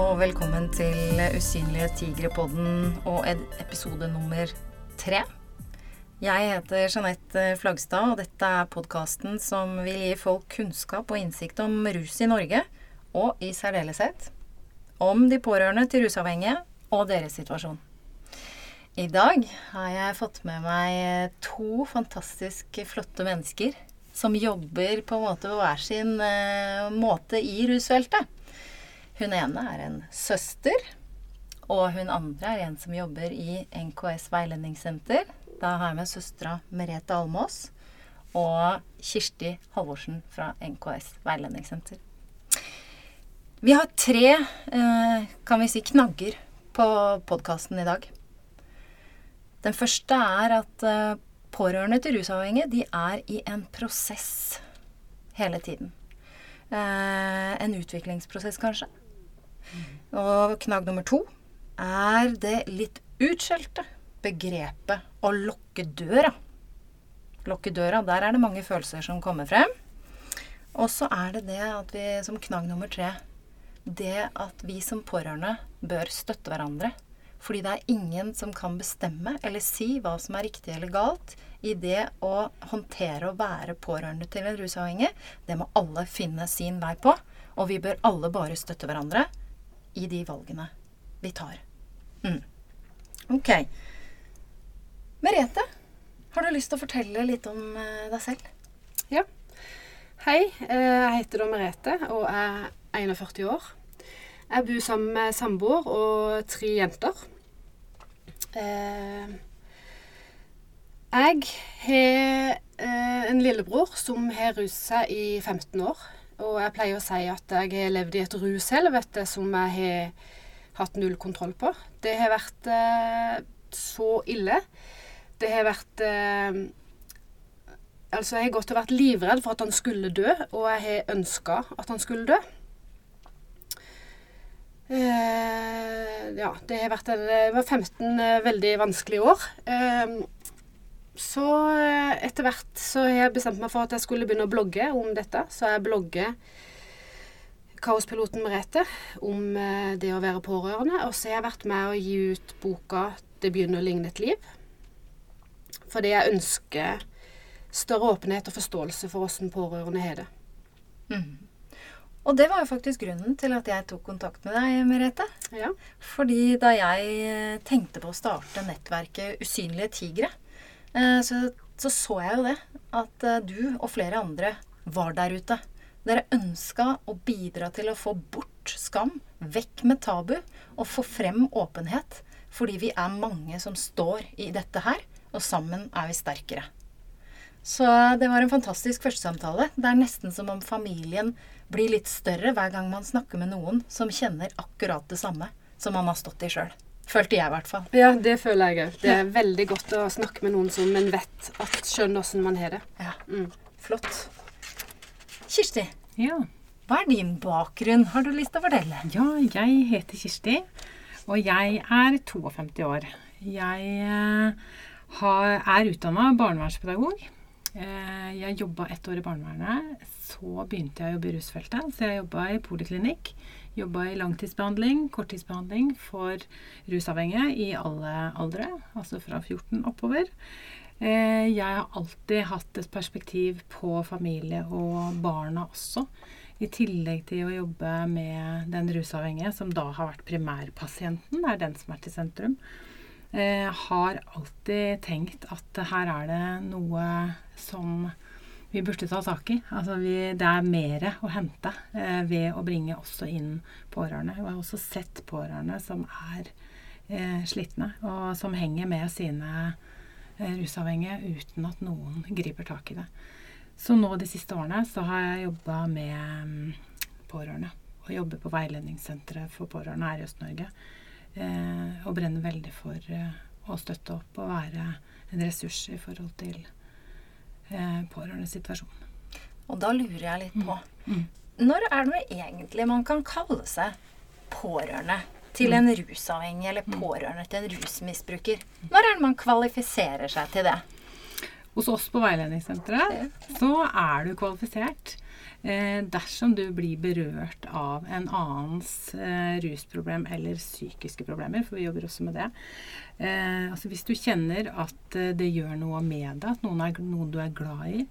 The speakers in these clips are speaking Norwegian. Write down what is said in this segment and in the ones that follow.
og velkommen til Usynlige tigre-podden og episode nummer tre. Jeg heter Jeanette Flagstad, og dette er podkasten som vil gi folk kunnskap og innsikt om rus i Norge, og i særdeleshet om de pårørende til rusavhengige og deres situasjon. I dag har jeg fått med meg to fantastisk flotte mennesker som jobber på en måte på hver sin uh, måte i rusfeltet. Hun ene er en søster, og hun andre er en som jobber i NKS veiledningssenter. Da har jeg med søstera Merete Almås og Kirsti Halvorsen fra NKS veiledningssenter. Vi har tre, eh, kan vi si, knagger på podkasten i dag. Den første er at eh, pårørende til rusavhengige de er i en prosess hele tiden. Eh, en utviklingsprosess, kanskje. Og knagg nummer to er det litt utskjelte begrepet å lukke døra. Lukke døra, der er det mange følelser som kommer frem. Og så er det det at vi som knagg nummer tre Det at vi som pårørende bør støtte hverandre. Fordi det er ingen som kan bestemme eller si hva som er riktig eller galt i det å håndtere og være pårørende til en rusavhengig. Det må alle finne sin vei på. Og vi bør alle bare støtte hverandre i de valgene vi tar. Mm. Ok. Merete, har du lyst til å fortelle litt om eh, deg selv? Ja. Hei, eh, jeg heter da Merete og er 41 år. Jeg bor sammen med samboer og tre jenter. Eh, jeg har en lillebror som har ruset seg i 15 år. Og jeg pleier å si at jeg har levd i et rushelvete som jeg har hatt null kontroll på. Det har vært eh, så ille. Det har vært eh, Altså, jeg har gått og vært livredd for at han skulle dø, og jeg har ønska at han skulle dø. Eh, ja, det har vært det var 15 eh, veldig vanskelige år. Eh, så eh, etter hvert så har jeg bestemt meg for at jeg skulle begynne å blogge om dette. Så jeg blogger Kaospiloten Merete om eh, det å være pårørende. Og så har jeg vært med å gi ut boka 'Det begynner å ligne et liv'. Fordi jeg ønsker større åpenhet og forståelse for åssen pårørende har det. Mm. Og det var jo faktisk grunnen til at jeg tok kontakt med deg, Merete. Ja. Fordi da jeg eh, tenkte på å starte nettverket Usynlige tigre, så, så, så jeg jo det. At eh, du og flere andre var der ute. Dere ønska å bidra til å få bort skam, vekk med tabu, og få frem åpenhet. Fordi vi er mange som står i dette her, og sammen er vi sterkere. Så det var en fantastisk førstesamtale. Det er nesten som om familien blir litt større hver gang man snakker med noen som kjenner akkurat det samme som man har stått i sjøl. Følte jeg, i hvert fall. Ja, det føler jeg òg. Det er veldig godt å snakke med noen som en vet at skjønner åssen man har det. Ja, mm. Flott. Kirsti, ja. hva er din bakgrunn? Har du lyst til å fortelle? Ja, jeg heter Kirsti, og jeg er 52 år. Jeg uh, har, er utdanna barnevernspedagog. Uh, jeg jobba ett år i barnevernet. Så begynte jeg å jobbe i rusfeltet, så jeg jobba i poliklinikk Jobba i langtidsbehandling, korttidsbehandling for rusavhengige i alle aldre, altså fra 14 oppover. Eh, jeg har alltid hatt et perspektiv på familie og barna også. I tillegg til å jobbe med den rusavhengige, som da har vært primærpasienten. Det er den som er til sentrum. Eh, har alltid tenkt at her er det noe som vi burde ta tak i. Altså vi, det er mer å hente eh, ved å bringe også inn pårørende. Jeg har også sett pårørende som er eh, slitne, og som henger med sine eh, rusavhengige uten at noen griper tak i det. Så nå de siste årene så har jeg jobba med um, pårørende. Og jobber på veiledningssenteret for pårørende her i Øst-Norge. Eh, og brenner veldig for eh, å støtte opp og være en ressurs i forhold til eh, pårørendes situasjon. Og da lurer jeg litt på mm. Mm. Når er det egentlig man kan kalle seg pårørende til en mm. rusavhengig eller mm. pårørende til en rusmisbruker? Når er det man kvalifiserer seg til det? Hos oss på veiledningssenteret så er du kvalifisert dersom du blir berørt av en annens eh, rusproblem eller psykiske problemer, for vi jobber også med det. Eh, altså hvis du kjenner at eh, det gjør noe med deg, at noen, er, noen du er glad i,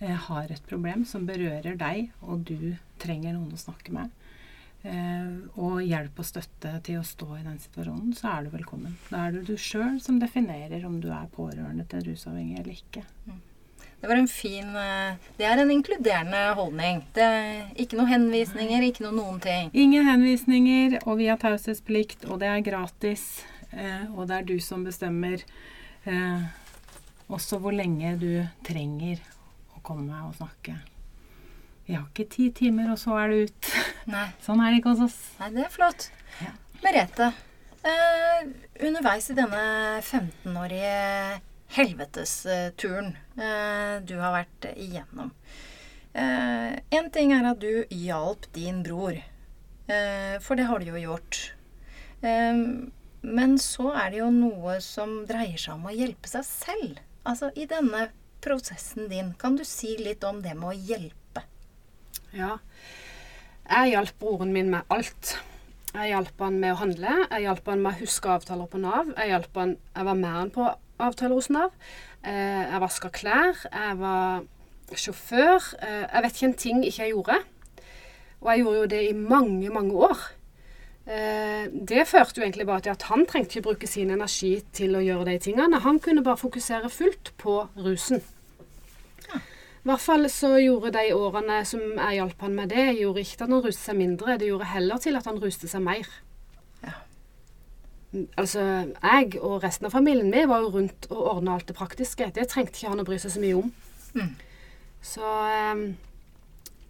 eh, har et problem som berører deg, og du trenger noen å snakke med, eh, og hjelp og støtte til å stå i den situasjonen, så er du velkommen. Da er det du sjøl som definerer om du er pårørende til en rusavhengig eller ikke. Det var en fin eh, Det er en inkluderende holdning. Det er ikke noen henvisninger, ikke noe noen ting. Ingen henvisninger, og vi har taushetsplikt, og det er gratis. Eh, og det er du som bestemmer eh, også hvor lenge du trenger å komme og snakke. Vi har ikke ti timer, og så er det ut. Nei, Sånn er det ikke hos oss. nei det er flott. Ja. Merete, underveis i denne 15-årige helvetesturen eh, du har vært igjennom eh, En ting er at du hjalp din bror, eh, for det har du jo gjort. Men så er det jo noe som dreier seg om å hjelpe seg selv. Altså i denne prosessen din. Kan du si litt om det med å hjelpe? Ja. Jeg hjalp broren min med alt. Jeg hjalp han med å handle, jeg hjalp han med å huske avtaler på Nav. Jeg han, jeg var med han på avtaler hos Nav. Eh, jeg vaska klær, jeg var sjåfør. Eh, jeg vet ikke en ting ikke jeg gjorde. Og jeg gjorde jo det i mange, mange år. Eh, det førte jo egentlig bare til at han trengte ikke bruke sin energi til å gjøre de tingene. Han kunne bare fokusere fullt på rusen. I hvert fall så gjorde de årene som jeg hjalp han med det, gjorde ikke at han ruste seg mindre. Det gjorde heller til at han ruste seg mer. Altså, jeg og resten av familien min var jo rundt og ordna alt det praktiske. Det trengte ikke han å bry seg så mye om. Mm. Så eh,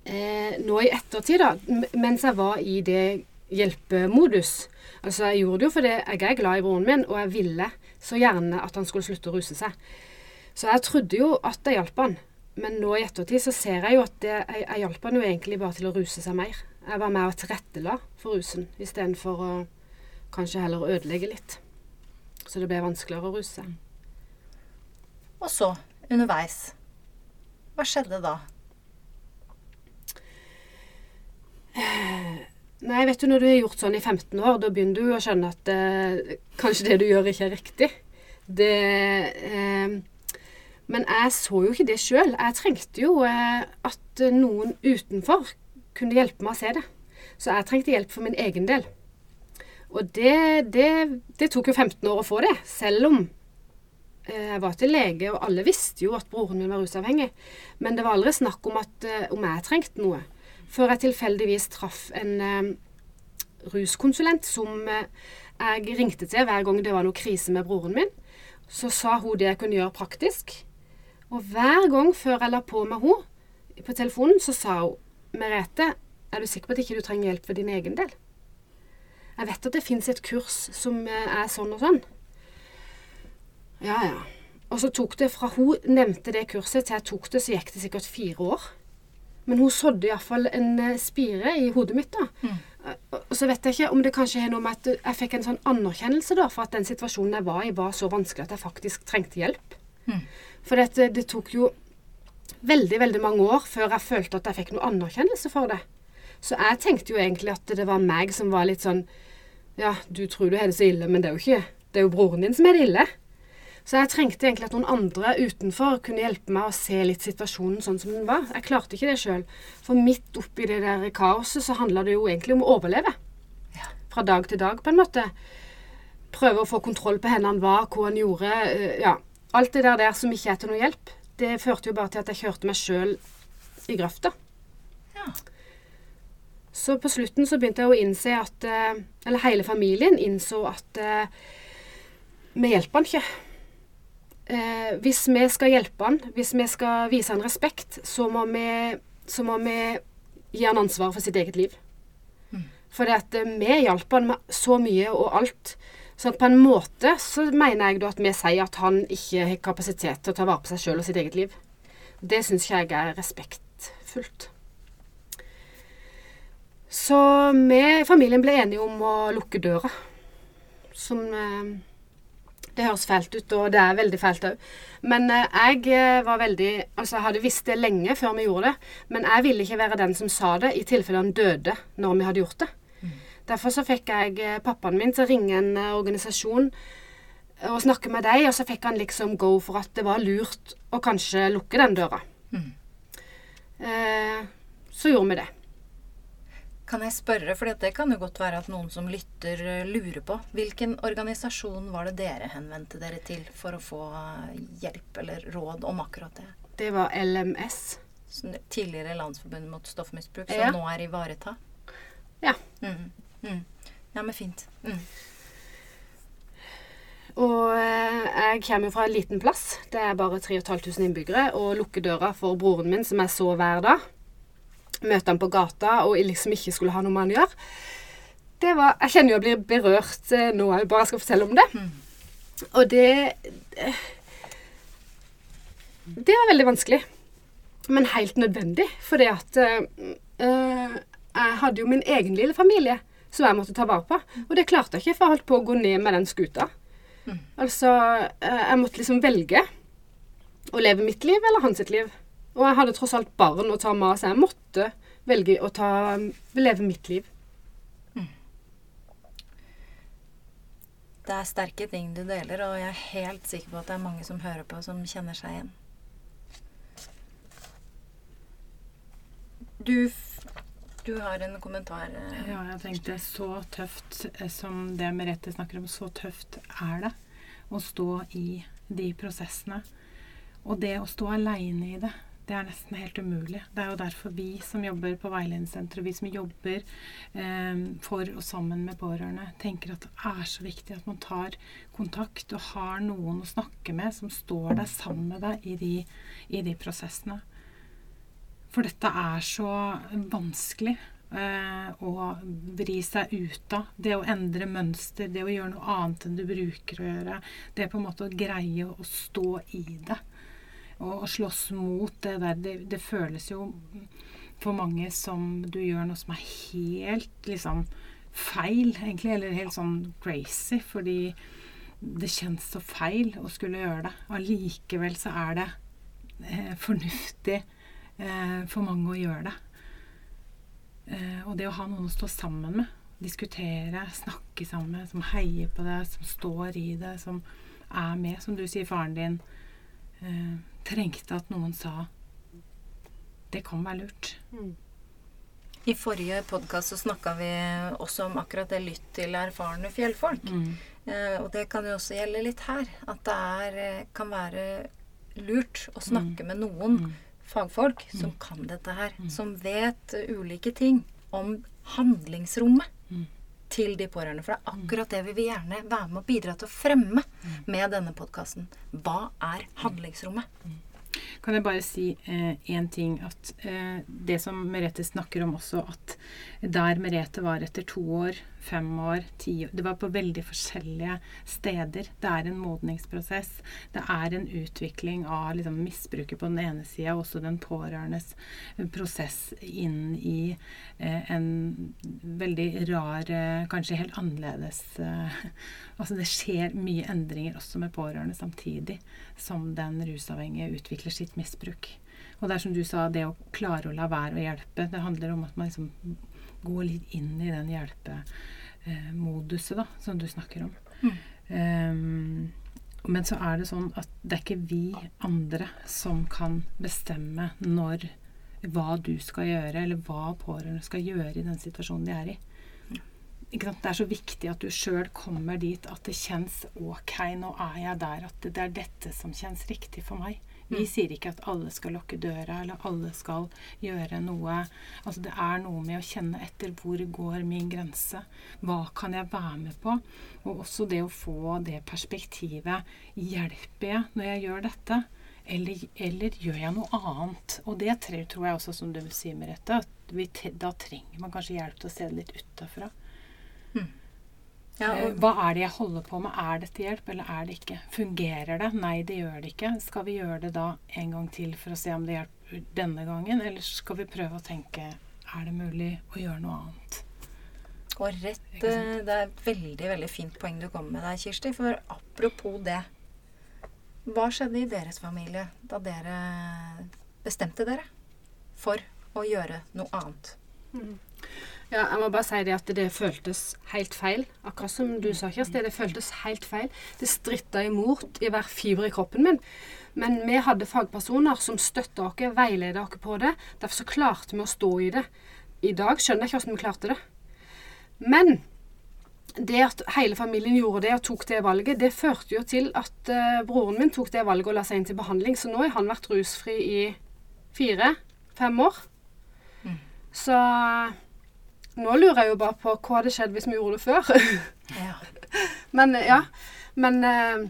eh, nå i ettertid, da, mens jeg var i det hjelpemodus Altså, jeg gjorde det jo fordi jeg er glad i broren min, og jeg ville så gjerne at han skulle slutte å ruse seg. Så jeg trodde jo at jeg hjalp han. Men nå i ettertid så ser jeg jo at det, jeg, jeg hjalp han jo egentlig bare til å ruse seg mer. Jeg var med og tilrettela for rusen, istedenfor å kanskje heller ødelegge litt. Så det ble vanskeligere å ruse. Og så, underveis, hva skjedde da? Nei, vet du, når du har gjort sånn i 15 år, da begynner du å skjønne at eh, kanskje det du gjør, ikke er riktig. Det eh, Men jeg så jo ikke det sjøl. Jeg trengte jo eh, at noen utenfor kunne hjelpe meg å se det. Så jeg trengte hjelp for min egen del. Og det, det, det tok jo 15 år å få det, selv om eh, jeg var til lege, og alle visste jo at broren min var rusavhengig. Men det var aldri snakk om, at, eh, om jeg trengte noe. Før jeg tilfeldigvis traff en eh, ruskonsulent som eh, jeg ringte til hver gang det var noe krise med broren min. Så sa hun det jeg kunne gjøre praktisk. Og hver gang før jeg la på med henne på telefonen, så sa hun Merete, er du sikker på at ikke du trenger hjelp for din egen del? Jeg vet at det fins et kurs som eh, er sånn og sånn. Ja, ja. Og så tok det fra hun nevnte det kurset til jeg tok det, så gikk det sikkert fire år. Men hun sådde iallfall en eh, spire i hodet mitt. da. Mm. Og så vet jeg ikke om det kanskje har noe med at jeg fikk en sånn anerkjennelse da, for at den situasjonen jeg var i, var så vanskelig at jeg faktisk trengte hjelp. Mm. For det, det tok jo veldig, veldig mange år før jeg følte at jeg fikk noe anerkjennelse for det. Så jeg tenkte jo egentlig at det var meg som var litt sånn Ja, du tror du har det så ille, men det er jo ikke Det er jo broren din som er det ille. Så jeg trengte egentlig at noen andre utenfor kunne hjelpe meg å se litt situasjonen sånn som den var. Jeg klarte ikke det sjøl. For midt oppi det der kaoset så handla det jo egentlig om å overleve. Ja. Fra dag til dag, på en måte. Prøve å få kontroll på hvor han var, hva han gjorde. eh, Ja. Alt det der, der som ikke er til noe hjelp, det førte jo bare til at jeg kjørte meg sjøl i grøfta. Ja. Så på slutten så begynte jeg å innse at eh, Eller hele familien innså at eh, vi hjelper han ikke. Eh, hvis vi skal hjelpe han, hvis vi skal vise han respekt, så må vi, så må vi gi han ansvar for sitt eget liv. Mm. For vi hjalp han med så mye og alt. Så på en måte så mener jeg da at vi sier at han ikke har kapasitet til å ta vare på seg sjøl og sitt eget liv. Det syns ikke jeg er respektfullt. Så vi i familien ble enige om å lukke døra. Som eh, Det høres fælt ut, og det er veldig fælt òg. Men eh, jeg eh, var veldig Altså, jeg hadde visst det lenge før vi gjorde det. Men jeg ville ikke være den som sa det, i tilfelle han døde når vi hadde gjort det. Derfor så fikk jeg pappaen min til å ringe en organisasjon og snakke med dem, og så fikk han liksom go for at det var lurt å kanskje lukke den døra. Mm. Eh, så gjorde vi det. Kan jeg spørre, for det kan jo godt være at noen som lytter, eh, lurer på. Hvilken organisasjon var det dere henvendte dere til for å få eh, hjelp eller råd om akkurat det? Det var LMS. Tidligere Landsforbundet mot stoffmisbruk, som Ja. nå er Ivareta? Ja. Mm. Mm. Ja, men fint. Mm. Og eh, jeg kommer fra en liten plass. Det er bare 3500 innbyggere. Og lukker døra for broren min, som jeg så hver dag. Møte han på gata og liksom ikke skulle ha noe med han å gjøre. Det var, jeg kjenner jo jeg blir berørt eh, nå jeg bare skal fortelle om det. Mm. Og det eh, Det var veldig vanskelig. Men helt nødvendig. Fordi at eh, eh, jeg hadde jo min egen lille familie som jeg måtte ta vare på. Og det klarte jeg ikke, for jeg holdt på å gå ned med den skuta. Mm. Altså, jeg måtte liksom velge å leve mitt liv eller hans sitt liv. Og jeg hadde tross alt barn å ta med så jeg måtte velge å ta, leve mitt liv. Det er sterke ting du deler, og jeg er helt sikker på at det er mange som hører på, som kjenner seg igjen. Du, du har en kommentar. eh. Ja, jeg tenkte så tøft eh, som det Merete snakker om, så tøft er det å stå i de prosessene. Og det å stå aleine i det, det er nesten helt umulig. Det er jo derfor vi som jobber på veiledningssenteret, vi som jobber eh, for og sammen med pårørende, tenker at det er så viktig at man tar kontakt og har noen å snakke med som står der sammen med deg i de, i de prosessene. For dette er så vanskelig eh, å vri seg ut av. Det å endre mønster, det å gjøre noe annet enn du bruker å gjøre. Det på en måte å greie å stå i det. Å slåss mot det der. Det, det føles jo for mange som du gjør noe som er helt liksom feil, egentlig. Eller helt sånn crazy. Fordi det kjennes så feil å skulle gjøre det. Allikevel så er det eh, fornuftig eh, for mange å gjøre det. Eh, og det å ha noen å stå sammen med, diskutere, snakke sammen med, som heier på deg, som står i det, som er med, som du sier, faren din eh, trengte at noen sa det kan være lurt. I forrige podkast så snakka vi også om akkurat det lytt til erfarne fjellfolk. Mm. Eh, og det kan jo også gjelde litt her. At det er, eh, kan være lurt å snakke med noen Mm. fagfolk som kan dette her. Som vet ulike ting om handlingsrommet Mm. Til de pårørende. For det er akkurat det vi vil gjerne være med å bidra til å fremme med denne podkasten. Hva er handlingsrommet? Kan jeg bare si én ting? At eh, det som Merete snakker om også, at der Merete var etter to år, fem år, ti år Det var på veldig forskjellige steder. Det er en modningsprosess. Det er en utvikling av liksom, misbruket på den ene sida, og også den pårørendes eh, prosess inn i eh, en veldig rar, eh, kanskje helt annerledes eh, Altså det skjer mye endringer også med pårørende samtidig som den rusavhengige utvikler sitt misbruk. Og det er som du sa, det å klare å la være å hjelpe. Det handler om at man liksom går litt inn i den hjelpemoduset da, som du snakker om. Um, men så er det sånn at det er ikke vi andre som kan bestemme når hva du skal gjøre, eller hva pårørende skal gjøre i den situasjonen de er i. Det er så viktig at du sjøl kommer dit at det kjennes ok, nå er jeg der, at det, det er dette som kjennes riktig for meg. Vi sier ikke at alle skal lukke døra, eller alle skal gjøre noe. Altså Det er noe med å kjenne etter hvor går min grense. Hva kan jeg være med på? Og også det å få det perspektivet. Hjelper jeg når jeg gjør dette? Eller, eller gjør jeg noe annet? Og det tror, tror jeg også, som du sier, Merete, at vi, da trenger man kanskje hjelp til å se det litt utafra. Ja, Eh, og Hva er det jeg holder på med? Er dette hjelp, eller er det ikke? Fungerer det? Nei, det gjør det ikke. Skal vi gjøre det da en gang til for å se om det hjelper denne gangen? Eller skal vi prøve å tenke er det mulig å gjøre noe annet? Og rett eh, Det er et veldig, veldig fint poeng du kommer med der, Kirsti. For apropos det. Hva skjedde i deres familie da dere bestemte dere for å gjøre noe annet? Ja, jeg må bare si det at det føltes helt feil. Akkurat som du sa, Kjersti. Det føltes helt feil. Det stritta imot i hver fiber i kroppen min. Men vi hadde fagpersoner som støtta oss, veileda oss på det. Derfor så klarte vi å stå i det. I dag skjønner jeg ikke hvordan vi klarte det. Men det at hele familien gjorde det og tok det valget, det førte jo til at uh, broren min tok det valget og la seg inn til behandling. Så nå har han vært rusfri i fire-fem år. Mm. Så nå lurer jeg jo bare på hva hadde skjedd hvis vi gjorde det før. Ja. Men eh, ja. Men eh,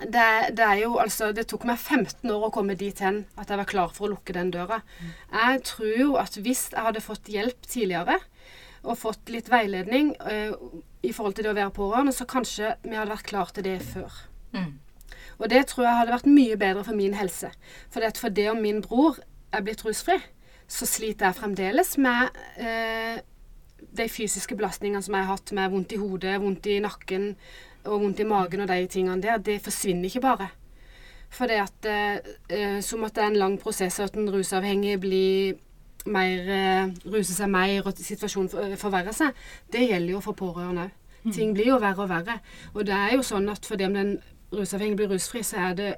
det, det er jo altså Det tok meg 15 år å komme dit hen at jeg var klar for å lukke den døra. Jeg tror jo at hvis jeg hadde fått hjelp tidligere, og fått litt veiledning uh, i forhold til det å være pårørende, så kanskje vi hadde vært klar til det før. Mm. Og det tror jeg hadde vært mye bedre for min helse. For det at for det om min bror er blitt rusfri, så sliter jeg fremdeles med eh, de fysiske belastningene som jeg har hatt med vondt i hodet, vondt i nakken og vondt i magen og de tingene der. Det forsvinner ikke bare. For det at eh, eh, som at det er en lang prosess, og at en rusavhengig blir mer, eh, ruser seg mer, og situasjonen forverrer seg, det gjelder jo for pårørende òg. Ting blir jo verre og verre. Og det er jo sånn at fordi om den rusavhengige blir rusfri, så er det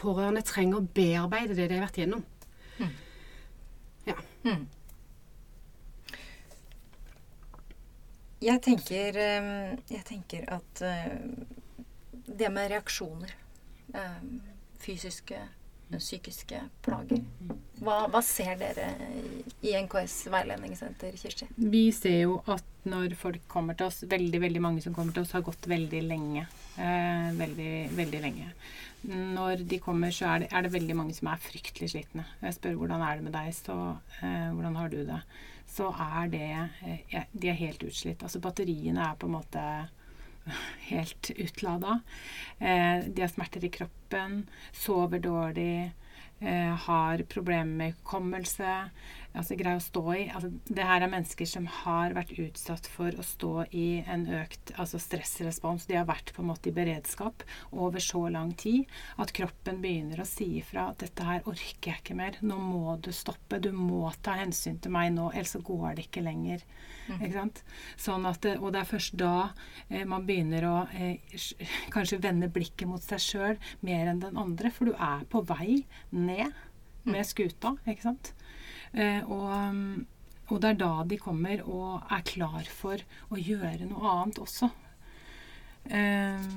pårørende trenger å bearbeide det de har vært gjennom. ja Mm. Jeg tenker, eh, jeg tenker at eh, det med reaksjoner eh, Fysiske, psykiske plager. Hva, hva ser dere i NKS veiledningssenter, Kirsti? Vi ser jo at når folk kommer til oss, veldig veldig mange som kommer til oss, har gått veldig lenge. Eh, veldig, veldig lenge. Når de kommer, så er det, er det veldig mange som er fryktelig slitne. Jeg spør hvordan er det med deg, så eh, hvordan har du det? Så er det eh, De er helt utslitt. Altså batteriene er på en måte helt utlada. Eh, de har smerter i kroppen, sover dårlig, eh, har problemer med hukommelse. Altså greier å stå i altså, Det her er mennesker som har vært utsatt for å stå i en økt altså stressrespons. De har vært på en måte i beredskap over så lang tid at kroppen begynner å si ifra at dette her orker jeg ikke mer. Nå må du stoppe. Du må ta hensyn til meg nå, ellers så går det ikke lenger. Ikke sant? Sånn at, og det er først da eh, man begynner å eh, kanskje vende blikket mot seg sjøl mer enn den andre, for du er på vei ned med skuta, ikke sant? Eh, og, um, og det er da de kommer og er klar for å gjøre noe annet også. Eh,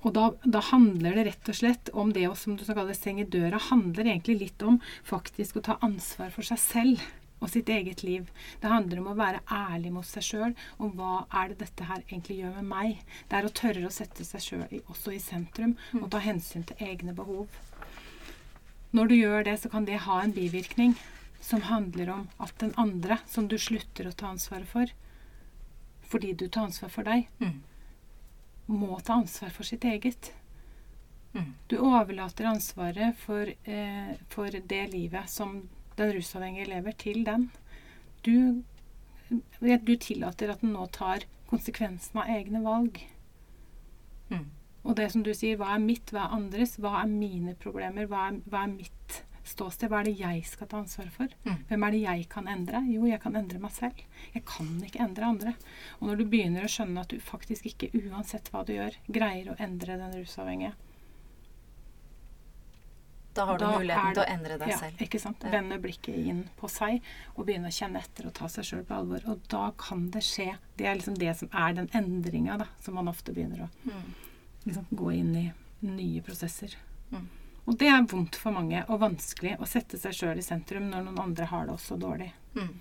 og da, da handler det rett og slett om det å, som du skal kalle det, stenge døra, handler egentlig litt om faktisk å ta ansvar for seg selv og sitt eget liv. Det handler om å være ærlig mot seg sjøl om hva er det dette her egentlig gjør med meg. Det er å tørre å sette seg sjøl også i sentrum og ta hensyn til egne behov. Når du gjør det, så kan det ha en bivirkning som handler om at den andre, som du slutter å ta ansvaret for, fordi du tar ansvar for deg, Mm. må ta ansvar for sitt eget. Mm. Du overlater ansvaret for, eh, for det livet som den rusavhengige lever, til den. Du, du tillater at den nå tar konsekvensen av egne valg. Mm. Og det som du sier, hva er mitt, hva er andres, hva er mine problemer, hva er, hva er mitt ståsted, hva er det jeg skal ta ansvar for? Mm. Hvem er det jeg kan endre? Jo, jeg kan endre meg selv. Jeg kan ikke endre andre. Og når du begynner å skjønne at du faktisk ikke, uansett hva du gjør, greier å endre den rusavhengige, Da har du Da muligheten til å endre deg ja, selv. Ikke sant? Ja. Vende blikket inn på seg og begynne å kjenne etter og ta seg sjøl på alvor. Og da kan det skje. Det er liksom det som er den endringa, som man ofte begynner å Mm. Liksom, gå inn i nye prosesser. Mm. Og det er vondt for mange og vanskelig å sette seg sjøl i sentrum når noen andre har det også dårlig. Mm.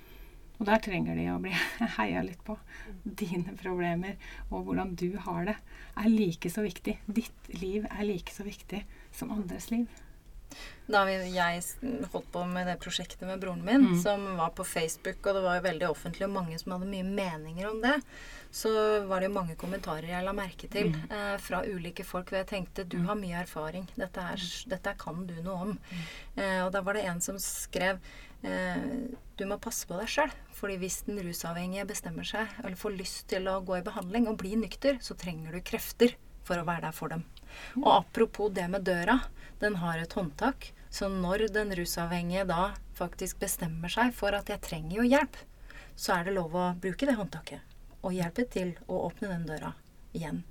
Og der trenger de å bli heia litt på. Dine problemer og hvordan du har det, er like så viktig. Ditt liv er like så viktig som andres liv. Da jeg holdt på med det prosjektet med broren min, Mm. som var på Facebook, og det var veldig offentlig, og mange som hadde mye meninger om det, så var det mange kommentarer jeg la merke til Mm. eh, fra ulike folk. Og jeg tenkte du har mye erfaring. Dette, er, Mm. dette kan du noe om. Eh, og da var det en som skrev eh, du må passe på deg sjøl. Fordi hvis den rusavhengige bestemmer seg, eller får lyst til å gå i behandling og bli nykter, så trenger du krefter for å være der for dem. Og apropos det med døra. Den har et håndtak. Så når den rusavhengige da faktisk bestemmer seg for at jeg trenger jo hjelp, så er det lov å bruke det håndtaket. Og hjelpe til å åpne den døra igjen.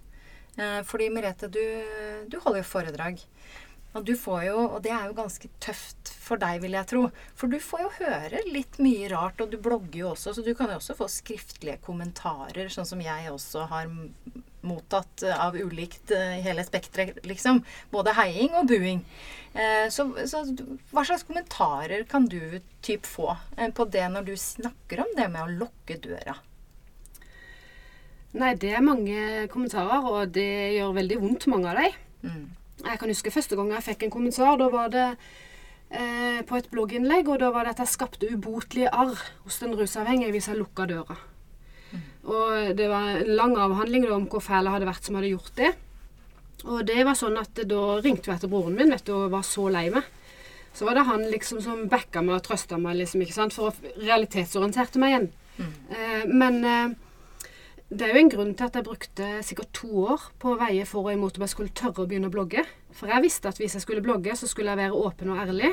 Eh, fordi Merete, du, du holder jo foredrag. Og du får jo, og det er jo ganske tøft for deg, vil jeg tro. For du får jo høre litt mye rart, og du blogger jo også, så du kan jo også få skriftlige kommentarer, sånn som jeg også har mottatt av ulikt uh, hele spekteret, liksom. Både heiing og buing. Uh, så, så, hva slags kommentarer kan du typ få på det når du snakker om det med å lukke døra? Nei, det er mange kommentarer, og det gjør veldig vondt, mange av dem. Mm. Jeg kan huske første gang jeg fikk en kommentar. Da var det eh, på et blogginnlegg, og da var det at jeg skapte ubotelige arr hos den rusavhengige hvis jeg lukka døra. Mm. Og det var en lang avhandling da, om hvor fæl jeg hadde vært som hadde gjort det. Og det var sånn at da ringte jeg til broren min vet du, og var så lei meg. Så var det han liksom som backa meg og trøsta meg, liksom, ikke sant? for å realitetsorienterte meg igjen. Mm. Eh, men eh, det er jo en grunn til at jeg brukte sikkert to år på å veie for og imot om jeg skulle tørre å begynne å blogge. For jeg visste at hvis jeg skulle blogge, så skulle jeg være åpen og ærlig.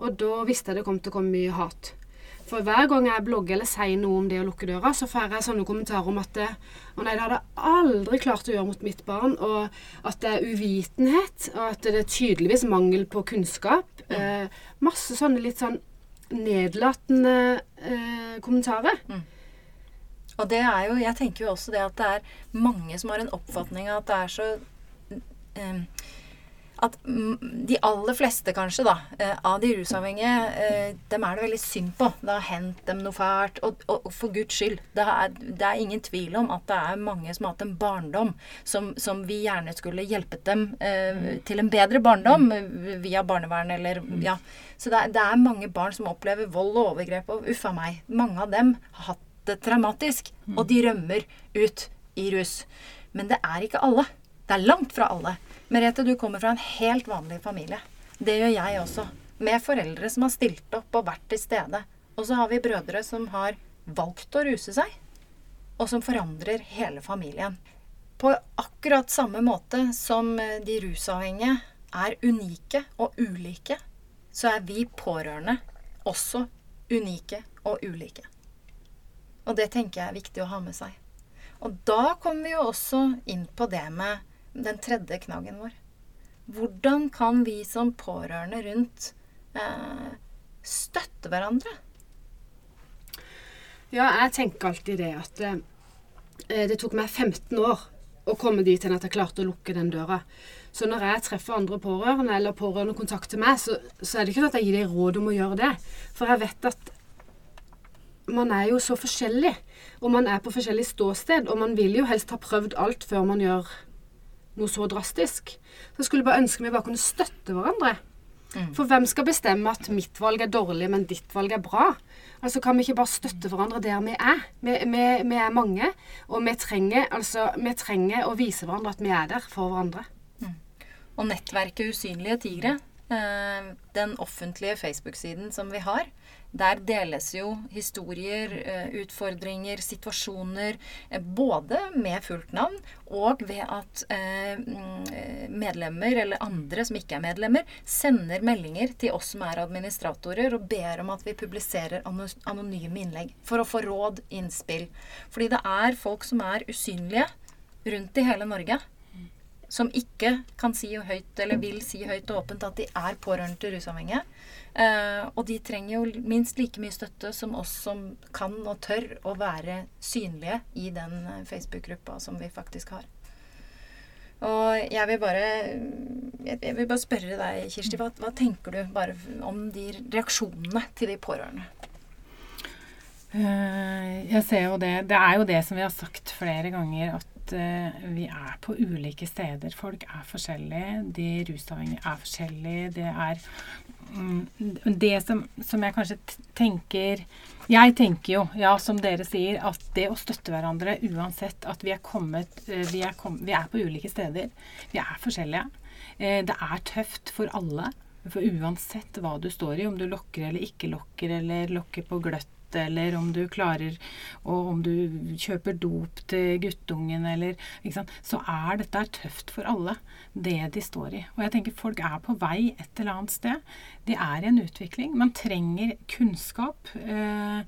Og da visste jeg det kom til å komme mye hat. For hver gang jeg blogger eller sier noe om det å lukke døra, så får jeg sånne kommentarer om at det, å nei, det hadde jeg aldri klart å gjøre mot mitt barn, og at det er uvitenhet, og at det er tydeligvis mangel på kunnskap. Mm. Eh, masse sånne litt sånn nedlatende eh, kommentarer. Mm. Og det er jo Jeg tenker jo også det at det er mange som har en oppfatning av at det er så um, at de aller fleste, kanskje, da, eh, av de rusavhengige, eh, dem er det veldig synd på. Det har hendt dem noe fælt. Og, og, for guds skyld, det er, det er, ingen tvil om at det er mange som har hatt en barndom som, som vi gjerne skulle hjulpet dem eh, til en bedre barndom via barnevern eller. Ja. Så det er, det er mange barn som opplever vold og overgrep, og uffa meg. Mange av dem har hatt traumatisk, mm. og de rømmer ut i rus. Men det er ikke alle. Det er langt fra alle. Merete, du kommer fra en helt vanlig familie. Det gjør jeg også. Med foreldre som har stilt opp og vært til stede. Og så har vi brødre som har valgt å ruse seg, og som forandrer hele familien. På akkurat samme måte som de rusavhengige er unike og ulike, så er vi pårørende også unike og ulike. Og det tenker jeg er viktig å ha med seg. Og da kommer vi jo også inn på det med den tredje knaggen vår. Hvordan kan vi som pårørende rundt eh, støtte hverandre? Ja, jeg tenker alltid det at eh, det tok meg 15 år å komme dit hen at jeg klarte å lukke den døra. Så når jeg treffer andre pårørende, eller pårørende kontakter meg, så, så er det ikke sånn at jeg gir dem råd om å gjøre det. For jeg vet at man er jo så forskjellig, og man er på forskjellig ståsted, og man vil jo helst ha prøvd alt før man gjør noe så drastisk. Så jeg skulle bare ønske vi bare kunne støtte hverandre. Mm. For hvem skal bestemme at mitt valg er dårlig, men ditt valg er bra? Altså Kan vi ikke bare støtte hverandre der vi er? Vi, vi, vi er mange, og vi trenger, altså, vi trenger å vise hverandre at vi er der for hverandre. Mm. Og nettverket Usynlige tigre, eh, den offentlige Facebook-siden som vi har, der deles jo historier, eh, utfordringer, situasjoner, eh, både med fullt navn og ved at eh, mm, medlemmer, eller andre som ikke er medlemmer, sender meldinger til oss som er administratorer, og ber om at vi publiserer anonyme innlegg for å få råd, innspill. Fordi det er folk som er usynlige rundt i hele Norge som ikke kan si høyt eller vil si høyt og åpent at de er pårørende til rusavhengige. Uh, og de trenger jo minst like mye støtte som oss som kan og tør å være synlige i den eh, Facebook-gruppa som vi faktisk har. Og jeg vil bare jeg vil bare spørre deg, Kirsti, hva, hva tenker du bare om de reaksjonene til de pårørende? Uh, jeg ser jo det. Det er jo det som vi har sagt flere ganger, at at uh, vi er på ulike steder. Folk er forskjellige. De rusavhengige er forskjellige. Det er um, Det som, som, jeg kanskje tenker Jeg tenker jo, ja, som dere sier, at det å støtte hverandre uansett at vi er kommet uh, vi, er kom, vi, er på ulike steder. Vi er forskjellige. Uh, det er tøft for alle. For uansett hva du står i, om du lokker eller ikke lokker, eller lokker på gløtt, eller om du klarer Og om du kjøper dop til guttungen, eller Så er dette tøft for alle, det de står i. Og jeg tenker folk er på vei et eller annet sted. De er i en utvikling. Man trenger kunnskap. Eh,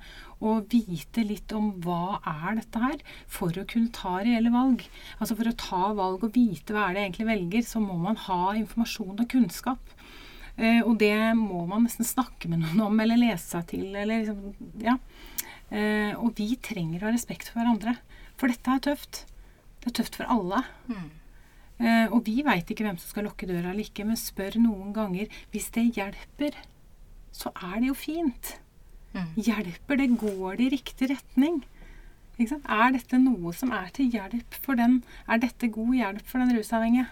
og vite litt om hva er dette her, for å kunne ta reelle valg. Altså For å ta valg og vite hva er det egentlig velger, så må man ha informasjon og kunnskap. Eh, og det må man nesten snakke med noen om, eller lese seg til, eller liksom Ja. Eh, og vi trenger å ha respekt for hverandre. For dette er tøft. Det er tøft for alle. Mm. Eh, og vi veit ikke hvem som skal lukke døra eller ikke, men spør noen ganger. Hvis det hjelper, så er det jo fint. Mm. Hjelper det? Går det i riktig retning? Er dette noe som er til hjelp for den? Er dette god hjelp for den rusavhengige?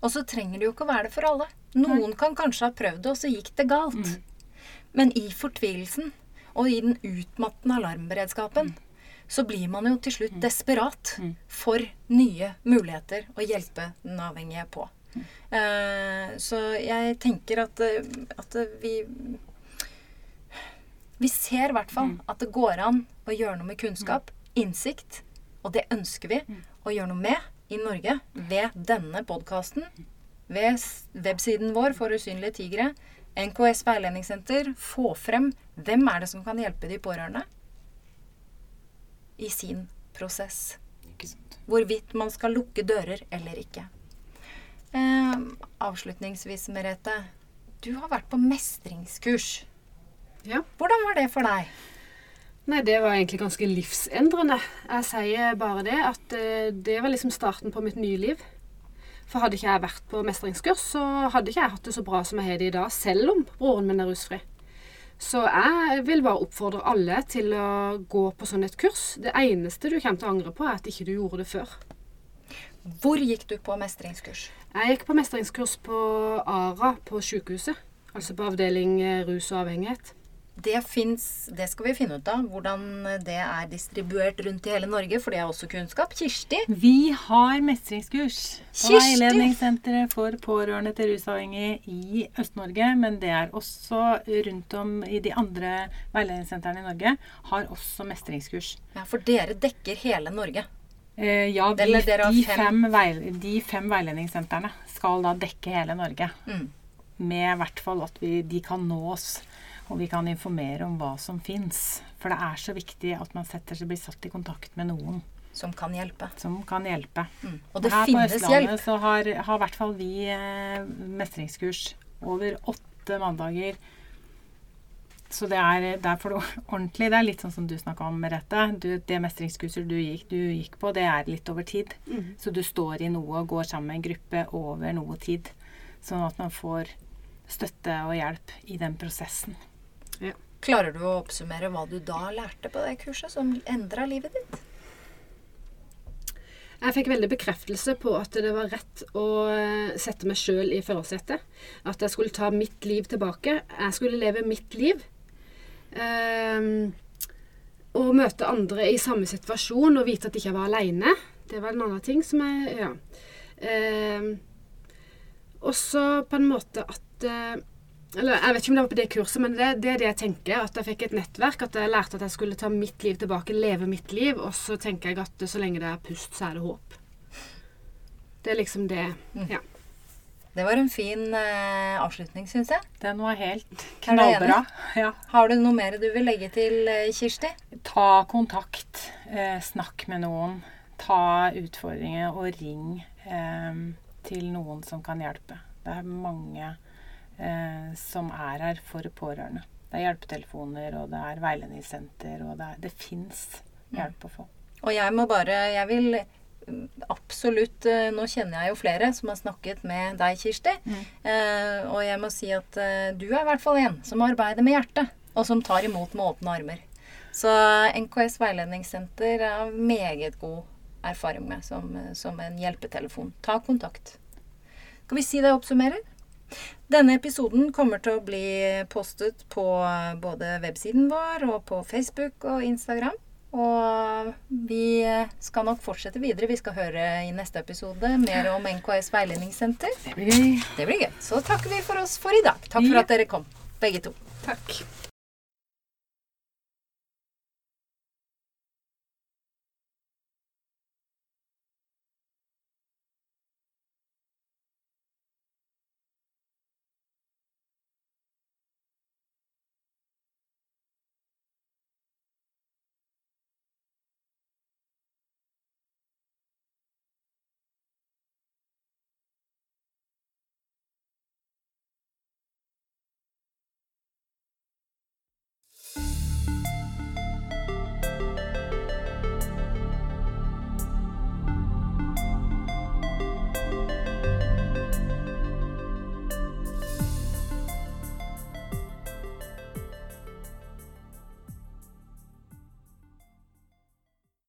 Og så trenger det jo ikke å være det for alle. Noen kan kanskje ha prøvd det, og så gikk det galt. Mm. Men i fortvilelsen og i den utmattende alarmberedskapen så blir man jo til slutt desperat Mm. for nye muligheter å hjelpe den avhengige på. Uh, så jeg tenker at, eh, at vi Vi ser i hvert fall at det går an å gjøre noe med kunnskap, innsikt, og det ønsker vi å gjøre noe med i Norge ved denne podkasten, ved websiden vår for usynlige tigre, NKS veiledningssenter, få frem hvem er det som kan hjelpe de pårørende i sin prosess. Hvorvidt man skal lukke dører eller ikke. Eh, avslutningsvis, Merete. Du har vært på mestringskurs. Ja. Hvordan var det for deg? Nei, det var egentlig ganske livsendrende. Jeg sier bare det, at eh, det var liksom starten på mitt nye liv. For hadde ikke jeg vært på mestringskurs, så hadde ikke jeg hatt det så bra som jeg har det i dag, selv om broren min er rusfri. Så jeg vil bare oppfordre alle til å gå på sånn et kurs. Det eneste du kommer til å angre på, er at ikke du gjorde det før. Hvor gikk du på mestringskurs? Jeg gikk på mestringskurs på ARA på sykehuset. Altså på avdeling eh, rus og avhengighet. Det fins Det skal vi finne ut av. Hvordan det er distribuert rundt i hele Norge, for det er også kunnskap. Kirsti? Vi har mestringskurs på Veiledningssenteret for pårørende til rusavhengige i Øst-Norge. Men det er også rundt om i de andre veiledningssentrene i Norge har også mestringskurs. Ja, for dere dekker hele Norge. Eh, ja, de, de, fem. fem de fem veiledningssentrene skal da dekke hele Norge. Mm. Med i hvert fall at vi, de kan nå oss, og vi kan informere om hva som fins. For det er så viktig at man setter seg, blir satt i kontakt med noen Som kan hjelpe. som kan hjelpe. Mm. Og det Her på Østlandet så har, har i hvert fall vi eh, mestringskurs over åtte mandager. Så det er, det er for det ordentlig. Det er litt sånn som du snakka om, Merete. Du, det mestringskurset du gikk, du gikk på, det er litt over tid. Mm. Så du står i noe og går sammen med en gruppe over noe tid. Sånn at man får støtte og hjelp i den prosessen. Klarer du å oppsummere hva du da lærte på det kurset, som endra livet ditt? Jeg fikk veldig bekreftelse på at det var rett å eh, sette meg sjøl i førersetet. At jeg skulle ta mitt liv tilbake. Jeg skulle leve mitt liv. Ehm, og møte andre i samme situasjon og vite at jeg ikke var aleine. Det var en annen ting som jeg Ja. Ehm, også på en måte at eh, eller Jeg vet ikke om det var på det kurset, men det, det er det jeg tenker. At jeg fikk et nettverk. At jeg lærte at jeg skulle ta mitt liv tilbake, leve mitt liv. Og så tenker jeg at så lenge det er pust, så er det håp. Det er liksom det. Ja. Det var en fin uh, avslutning, syns jeg. Den var helt knallbra. Ja. Har du noe mer du vil legge til, eh, Kirsti? Ta kontakt. Eh, snakk med noen. Ta utfordringer og ring eh, til noen som kan hjelpe. Det er mange eh, som er her for pårørende. Det er hjelpetelefoner, og det er veiledningssenter, og det, er- det fins hjelp å få. Og jeg må bare Jeg vil mm, absolutt eh, Nå kjenner jeg jo flere som har snakket med deg, Kirsti. Mm. Eh, og jeg må si at eh, du er i hvert fall en som arbeider med hjertet, og som tar imot med åpne armer. Så NKS veiledningssenter er meget god erfaring med som, som en hjelpetelefon. Ta kontakt. Skal vi si det oppsummerer? Denne episoden kommer til å bli postet på både websiden vår og på Facebook og Instagram. Og vi skal nok fortsette videre. Vi skal høre i neste episode mer om NKS veiledningssenter. Det blir gøy. Det blir gøy. Så takker vi for oss for i dag. Takk for at dere kom, begge to. Takk.